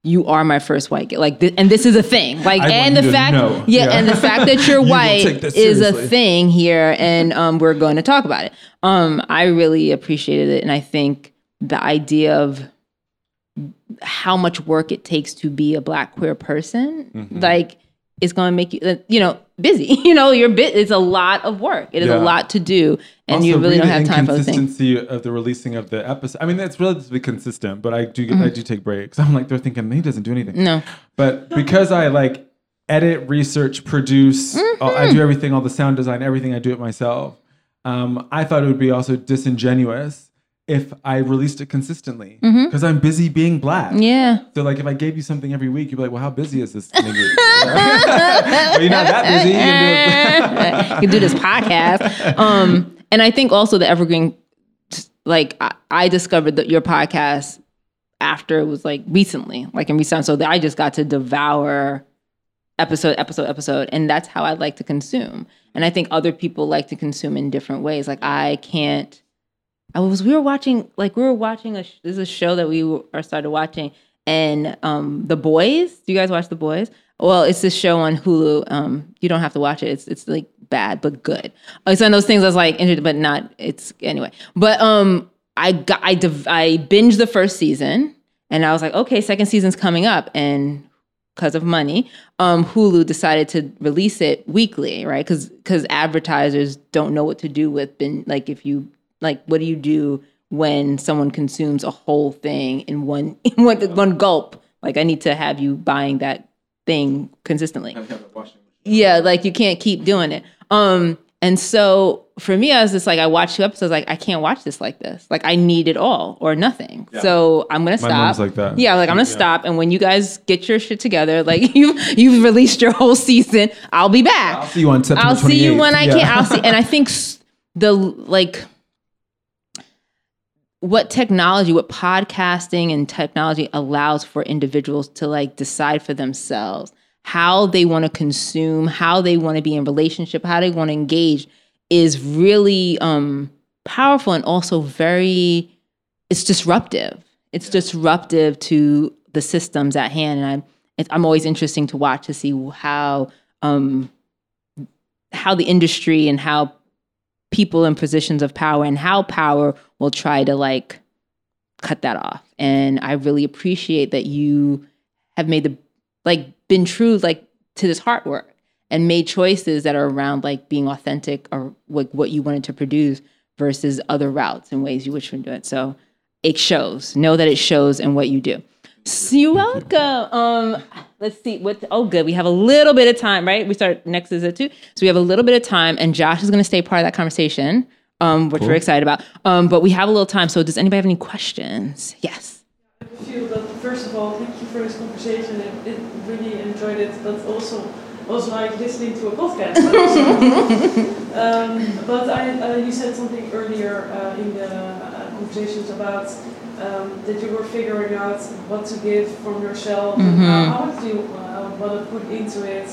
you are my first white guy. Like, th- and this is a thing. Like, I and the fact, yeah, Yeah. and the fact that *laughs* you're white is a thing here, and um, we're going to talk about it. Um, I really appreciated it, and I think the idea of how much work it takes to be a black queer person, Mm-hmm. like, it's going to make you, you know, busy. *laughs* You know, you're bit. It's a lot of work. It is Yeah. a lot to do, and Also, you really don't have the time for other things. inconsistency of the releasing of the episode. I mean, that's relatively consistent, but I do Mm-hmm. I do take breaks. *laughs* I'm like they're thinking he doesn't do anything. No. But because I like edit, research, produce, Mm-hmm. uh, I do everything, all the sound design, everything. I do it myself. Um, I thought it would be also disingenuous if I released it consistently because I'm busy being black. Yeah. So like if I gave you something every week, you'd be like, well, how busy is this nigga? *laughs* well, you're *laughs* not that busy. You can do *laughs* you can do this podcast. Um, and I think also the Evergreen, like I, I discovered that your podcast after it was like recently, like in recent. So that I just got to devour episode, episode, episode, and that's how I like to consume. And I think other people like to consume in different ways. Like I can't. I was we were watching like we were watching a this is a show that we are started watching and um the boys. Do you guys watch the boys? Well it's this show on hulu um you don't have to watch it. It's it's like bad but good. It's one of those things that's like but not it's anyway. But um i got i i binged the first season and i was like okay second season's coming up and because of money um hulu decided to release it weekly right? Because because advertisers don't know what to do with bin like if you like what do you do when someone consumes a whole thing in one *laughs* in one, one gulp? Like i need to have you buying that thing consistently. Yeah like you can't keep doing it. Um and so for me i was just like i watched two episodes like i can't watch this like this. Like i need it all or nothing. So i'm gonna My stop. mom's like that. yeah like i'm gonna stop and when you guys get your shit together like *laughs* you you've released your whole season i'll be back. I'll see you on September I'll see you when I Yeah. can. I'll see, and I think the like what technology, what podcasting and technology allows for individuals to like decide for themselves how they want to consume, how they want to be in relationship, how they want to engage is really um powerful and also very it's disruptive. It's disruptive to the systems at hand, and I'm it's, I'm always interesting to watch to see how um how the industry and how people in positions of power and how power will try to like cut that off. And I really appreciate that you have made the like been true like to this heart work and made choices that are around like being authentic or like what you wanted to produce versus other routes and ways you wish to do it. So it shows. Know that it shows in what you do. So you're welcome. Um, let's see what. Oh, good. We have a little bit of time, right? We start next is at two, so we have a little bit of time, and Josh is going to stay part of that conversation, um, which we're excited about. Um, but we have a little time. So does anybody have any questions? Yes. feel that first of all, thank you for this conversation. It, it really enjoyed it, but also was like listening to a podcast. *laughs* um, but I, uh, you said something earlier uh, in the uh, conversations about um, that you were figuring out what to give from yourself and how, how much you uh, want to put into it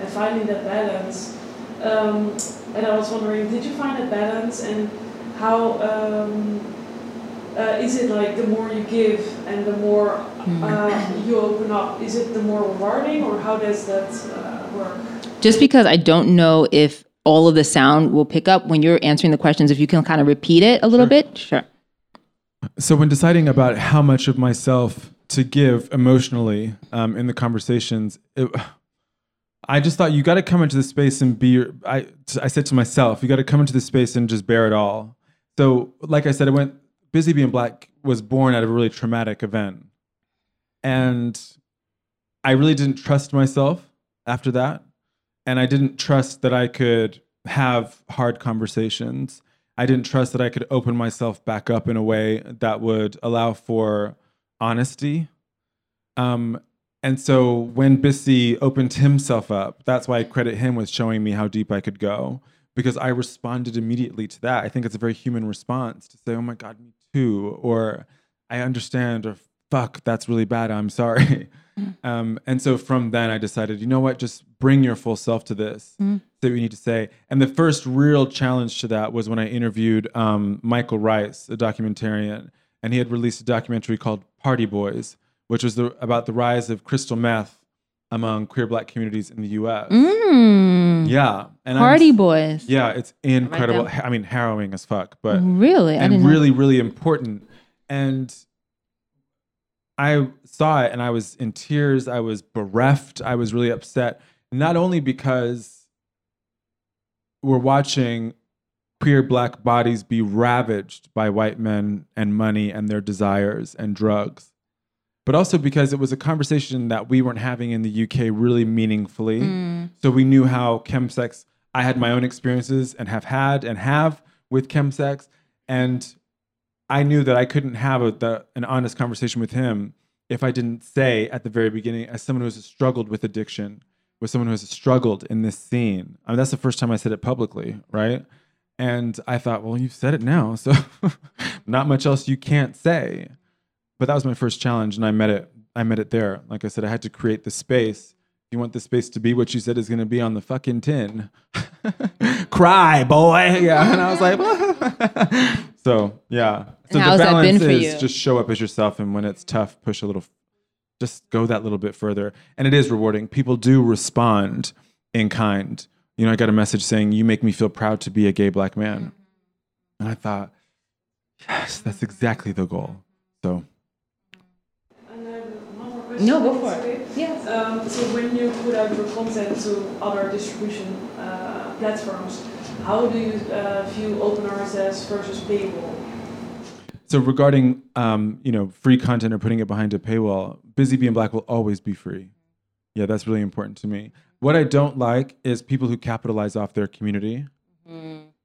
and finding that balance. Um, and I was wondering, did you find a balance and how? Um, uh, is it like the more you give and the more uh, you open up, is it the more rewarding or how does that uh, work? Just because I don't know if all of the sound will pick up when you're answering the questions, if you can kind of repeat it a little bit, sure. So when deciding about how much of myself to give emotionally um, in the conversations, it, I just thought you got to come into the space and be. Your, I I said to myself, you got to come into the space and just bear it all. So like I said, I went. Busy being black was born out of a really traumatic event, and I really didn't trust myself after that, and I didn't trust that I could have hard conversations. I didn't trust that I could open myself back up in a way that would allow for honesty. Um, and so when Bissy opened himself up, that's why I credit him with showing me how deep I could go because I responded immediately to that. I think it's a very human response to say, "Oh my God, me too," or "I understand," or "Fuck, that's really bad. I'm sorry." Um, and so from then, I decided, you know what, just bring your full self to this. Say what you need to say. And the first real challenge to that was when I interviewed um, Michael Rice, a documentarian, and he had released a documentary called Party Boys, which was the, about the rise of crystal meth among queer black communities in the U.S. Mm. Yeah, and I'm- Party boys. yeah, it's incredible. down. I mean, harrowing as fuck, but Really? And didn't know. really, really important. And I saw it, and I was in tears. I was bereft. I was really upset, not only because we're watching queer black bodies be ravaged by white men and money and their desires and drugs, but also because it was a conversation that we weren't having in the UK really meaningfully. Mm. So we knew how chemsex, I had my own experiences and have had and have with chemsex. And I knew that I couldn't have a, the, an honest conversation with him if I didn't say at the very beginning, as someone who has struggled with addiction, with someone who has struggled in this scene. I mean, that's the first time I said it publicly, right? And I thought, well, you've said it now, so *laughs* not much else you can't say. But that was my first challenge, and I met it. I met it there. Like I said, I had to create the space. If you want the space to be what you said is going to be on the fucking tin, *laughs* cry, boy. *laughs* Yeah, and I was like, *laughs* so yeah. So how's the balance is just show up as yourself, and when it's tough, push a little. Just go that little bit further, and it is rewarding. People do respond in kind. You know, I got a message saying, "You make me feel proud to be a gay black man," and I thought, yes, that's exactly the goal. So And then one more question. No, go for it. it's okay. Yes. Um, so when you put out your content to other distribution uh, platforms, how do you uh, view open RSS versus paywall? So regarding um, you know free content or putting it behind a paywall, Busy Being Black will always be free. Yeah, that's really important to me. What I don't like is people who capitalize off their community.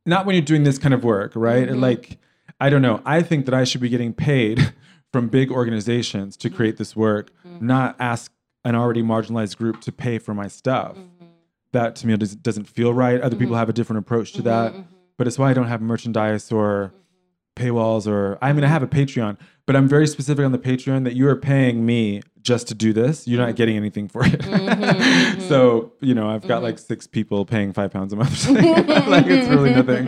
Not when you're doing this kind of work, right? Like, I don't know. I think that I should be getting paid *laughs* from big organizations to create this work, not ask an already marginalized group to pay for my stuff. Mm-hmm. That to me does, doesn't feel right. Other people mm-hmm. have a different approach to mm-hmm, that, but it's why I don't have merchandise or paywalls or I mean I have a Patreon, but I'm very specific on the Patreon that you are paying me just to do this. You're not getting anything for it. *laughs* so, you know, I've got like six people paying five pounds a month. *laughs* *laughs* like it's really nothing.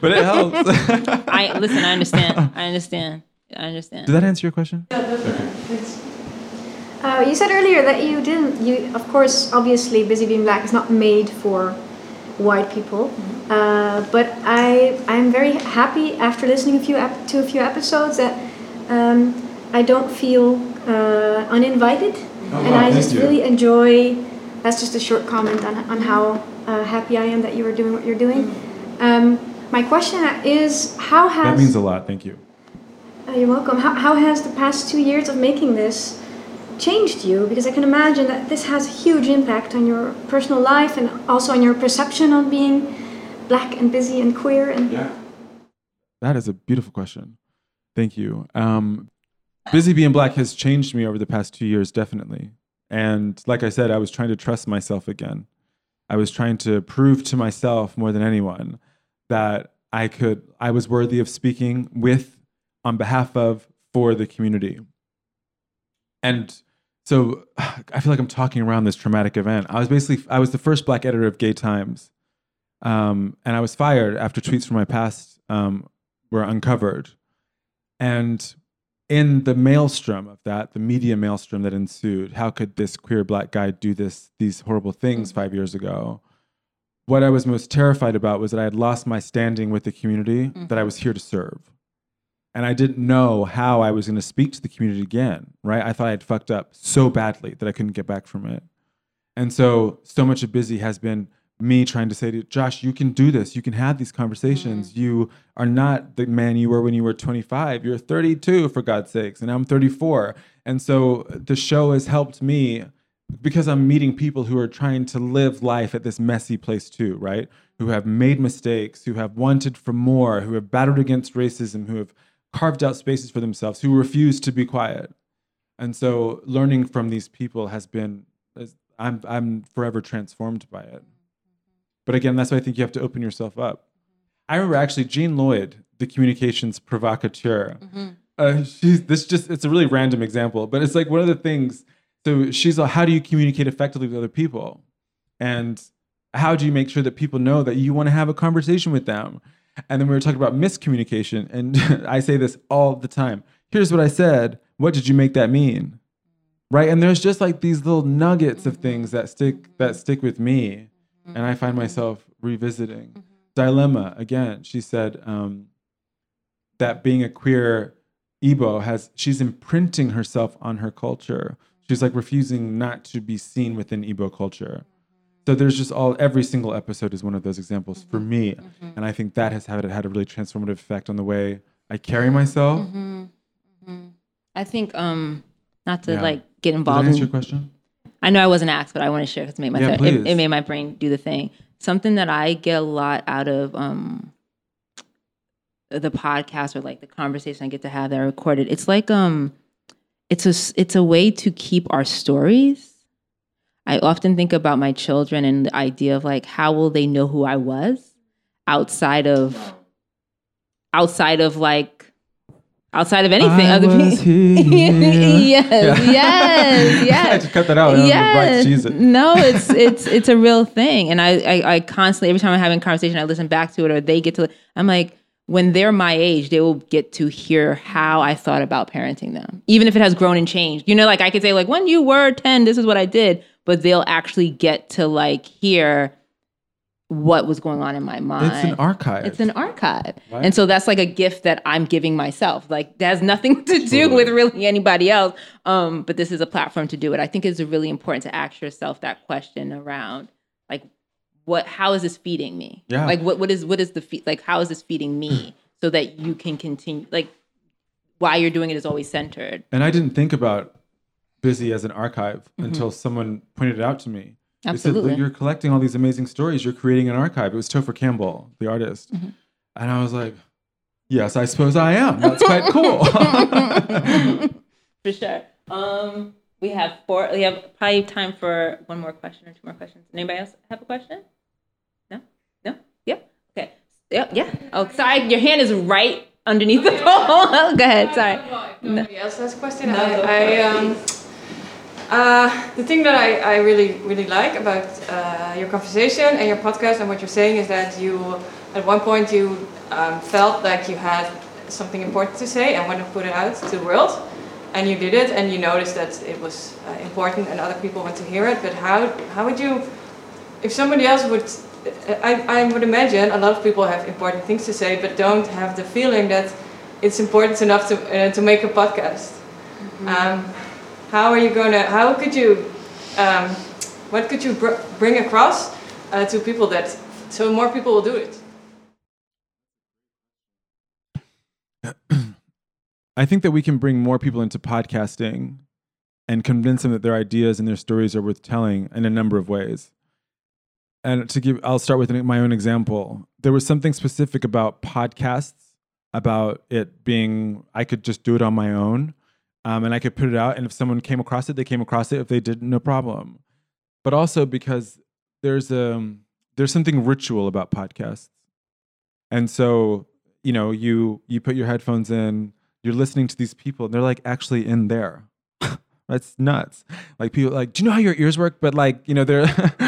But it helps. I listen. I understand. I understand. I understand. Did that answer your question? Yeah, that's thanks. Uh, you said earlier that you didn't. You, of course, obviously, Busy Being Black is not made for white people. Uh, but I, I'm very happy after listening a few ep- to a few episodes that um, I don't feel uh, uninvited, and wow, I just you. really enjoy. That's just a short comment on on how uh, happy I am that you are doing what you're doing. Um, my question is, how has That means a lot. Thank you. uh, you're welcome. How, how has the past two years of making this changed you? Because I can imagine that this has a huge impact on your personal life and also on your perception on being black and busy and queer. And Yeah. That is a beautiful question. Thank you. Um, Busy Being Black has changed me over the past two years, definitely. And like I said, I was trying to trust myself again. I was trying to prove to myself more than anyone that I could, I was worthy of speaking with, on behalf of, for the community. And so *sighs* I feel like I'm talking around this traumatic event. I was basically, I was the first black editor of Gay Times. Um, and I was fired after tweets from my past um, were uncovered. And in the maelstrom of that, the media maelstrom that ensued, how could this queer black guy do this, these horrible things five years ago? What I was most terrified about was that I had lost my standing with the community that I was here to serve. And I didn't know how I was going to speak to the community again, right? I thought I had fucked up so badly that I couldn't get back from it. And so, so much of Busy has been me trying to say to Josh, you can do this. You can have these conversations. Mm-hmm. You are not the man you were when you were 25. You're 32, for God's sakes. And I'm 34. And so the show has helped me because I'm meeting people who are trying to live life at this messy place too, right? Who have made mistakes, who have wanted for more, who have battled against racism, who have carved out spaces for themselves, who refuse to be quiet. And so learning from these people has been, I'm, I'm forever transformed by it. But again, that's why I think you have to open yourself up. I remember actually Jean Lloyd, the communications provocateur. Uh, she's this just it's a really random example, but it's like one of the things. So she's like, how do you communicate effectively with other people, and how do you make sure that people know that you want to have a conversation with them? And then we were talking about miscommunication, and *laughs* I say this all the time. Here's what I said. What did you make that mean? Right? And there's just like these little nuggets of things that stick that stick with me and I find myself revisiting. Dilemma again. She said um, that being a queer Igbo has she's imprinting herself on her culture. She's like refusing not to be seen within Igbo culture. So there's just all every single episode is one of those examples for me, and I think that has had it had a really transformative effect on the way I carry myself. I think um not to Yeah. like get Did that involved answer in your question? I know I wasn't asked, but I want to share because it made my Yeah, it, it made my brain do the thing. Something that I get a lot out of um the podcast or like the conversation I get to have that are recorded, it's like um, it's a it's a way to keep our stories. I often think about my children and the idea of like how will they know who I was outside of outside of like outside of anything I other people. *laughs* yes, Yeah. yes, yes. *laughs* I just cut that out. Yeah. Right. *laughs* No, it's it's it's a real thing, and I, I I constantly every time I'm having a conversation, I listen back to it, or they get to. I'm like, when they're my age, they will get to hear how I thought about parenting them, even if it has grown and changed. You know, like I could say, like when you were ten, this is what I did, but they'll actually get to like hear what was going on in my mind. It's an archive. It's an archive. Right. And so that's like a gift that I'm giving myself. Like that has nothing to do with really anybody else. Um, but this is a platform to do it. I think it's really important to ask yourself that question around like what how is this feeding me? Yeah. Like what what is what is the feed like how is this feeding me *clears throat* so that you can continue like why you're doing it is always centered. And I didn't think about busy as an archive until someone pointed it out to me. They said, Absolutely. You're collecting all these amazing stories. You're creating an archive. It was Topher Campbell, the artist. And I was like, yes, I suppose I am. That's quite *laughs* cool. *laughs* For sure. Um, we have four. We have probably time for one more question or two more questions. Anybody else have a question? No. No. Yep. Okay. Yep. Yeah. Oh, sorry. Your hand is right underneath the *laughs* phone. Go ahead. Sorry. Nobody else has a question. No, I. I um, uh, the thing that I, I really really like about uh, your conversation and your podcast and what you're saying is that you at one point you um, felt like you had something important to say and wanted to put it out to the world, and you did it and you noticed that it was uh, important and other people want to hear it. But how how would you, if somebody else would, I, I would imagine a lot of people have important things to say but don't have the feeling that it's important enough to uh, to make a podcast. Um, how are you going to? How could you? Um, what could you br- bring across uh, to people that so more people will do it? *clears throat* I think that we can bring more people into podcasting and convince them that their ideas and their stories are worth telling in a number of ways. And to give, I'll start with my own example. There was something specific about podcasts, about it being, I could just do it on my own um, and I could put it out. And if someone came across it, they came across it. If they didn't, no problem. But also because there's a, there's something ritual about podcasts. And so, you know, you you put your headphones in, you're listening to these people, and they're like actually in there. *laughs* That's nuts. Like people like, do you know how your ears work? But like, you know, they're *laughs*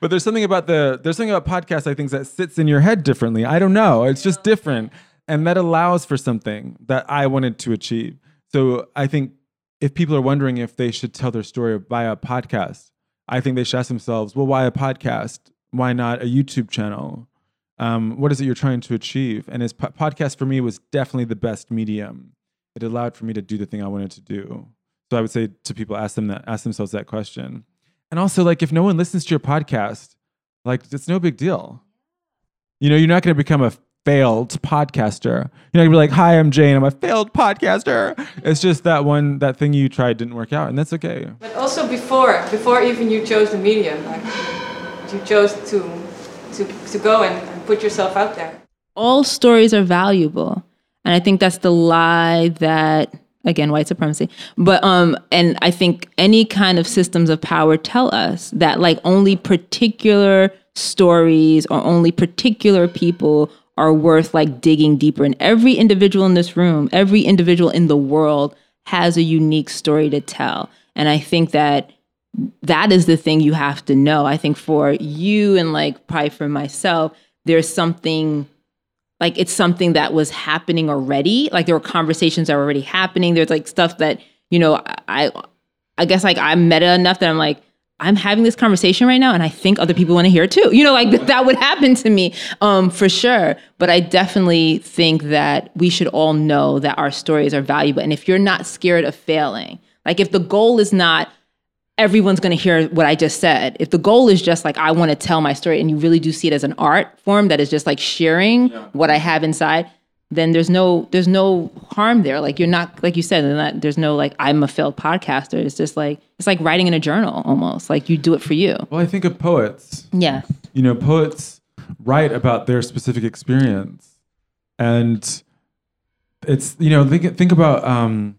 but there's something about the there's something about podcasts, I think, that sits in your head differently. I don't know. It's just different. And that allows for something that I wanted to achieve. So I think if people are wondering if they should tell their story via a podcast, I think they should ask themselves, well, why a podcast? Why not a YouTube channel? Um, what is it you're trying to achieve? And his po- podcast for me was definitely the best medium. It allowed for me to do the thing I wanted to do. So I would say to people, ask them that, ask themselves that question. And also, like, if no one listens to your podcast, like, it's no big deal. You know, you're not going to become a failed podcaster. You know, not going to be like, "Hi, I'm Jane. I'm a failed podcaster." It's just that one, that thing you tried didn't work out, and that's okay. But also before, before even you chose the medium, like you chose to to to go and, and put yourself out there. all stories are valuable and i think that's the lie that again white supremacy but um and i think any kind of systems of power tell us that like only particular stories or only particular people are worth like digging deeper and every individual in this room every individual in the world has a unique story to tell and i think that that is the thing you have to know. I think for you and like probably for myself, there's something like it's something that was happening already. Like there were conversations that were already happening. There's like stuff that, you know, I I guess like I'm meta enough that I'm like, I'm having this conversation right now and I think other people want to hear it too. You know, like that would happen to me um, for sure. But I definitely think that we should all know that our stories are valuable. And if you're not scared of failing, like if the goal is not everyone's going to hear what I just said. If the goal is just like I want to tell my story and you really do see it as an art form that is just like sharing what I have inside, then there's no there's no harm there. Like you're not like you said, there's not- there's no like I'm a failed podcaster. It's just like it's like writing in a journal almost. Like you do it for you. Well, I think of poets. Yeah. You know, poets write about their specific experience. and it's you know think think about um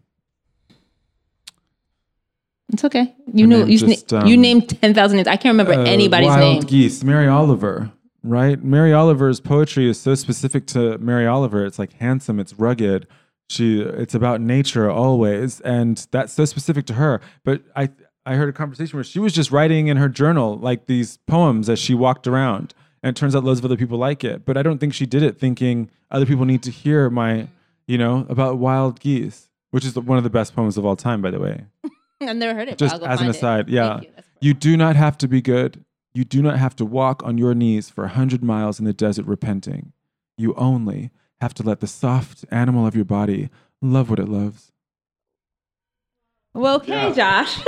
It's okay. You know, you, just, na- you um, named 10,000 names. I can't remember uh, anybody's Wild name. Geese, Mary Oliver, right? Mary Oliver's poetry is so specific to Mary Oliver. It's like handsome, it's rugged. She, it's about nature always, and that's so specific to her. But I, I heard a conversation where she was just writing in her journal like these poems as she walked around, and it turns out loads of other people like it. But I don't think she did it thinking other people need to hear my, you know, about wild geese, which is the, one of the best poems of all time, by the way. *laughs* I've never heard it. Just as an find it. aside, yeah. You. You do not have to be good. You do not have to walk on your knees for a hundred miles in the desert repenting. You only have to let the soft animal of your body love what it loves. Well, okay, Josh. *laughs*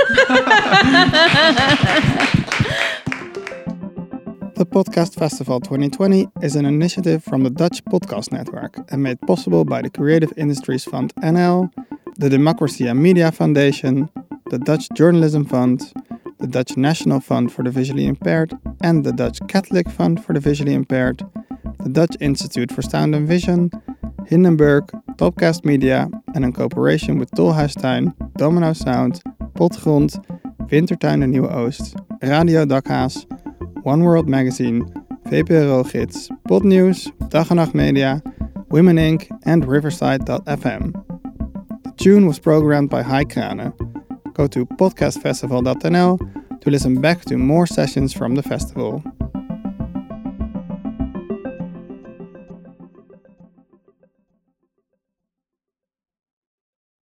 The Podcast Festival 2020 is an initiative from the Dutch Podcast Network and made possible by the Creative Industries Fund NL, the Democracy and Media Foundation, the Dutch Journalism Fund, the Dutch National Fund for the Visually Impaired, and the Dutch Catholic Fund for the Visually Impaired, the Dutch Institute for Sound and Vision, Hindenburg, Topcast Media, and in cooperation with Tolhuistuin, Domino Sound, Potgrond, Wintertuin en Nieuw Oost, Radio Dakhaas, One World Magazine, VPRO Gids, Podnews, Dag en Nacht Media, Women Inc. and Riverside.fm. The tune was programmed by Hai Krane. Go to podcastfestival.nl to listen back to more sessions from the festival.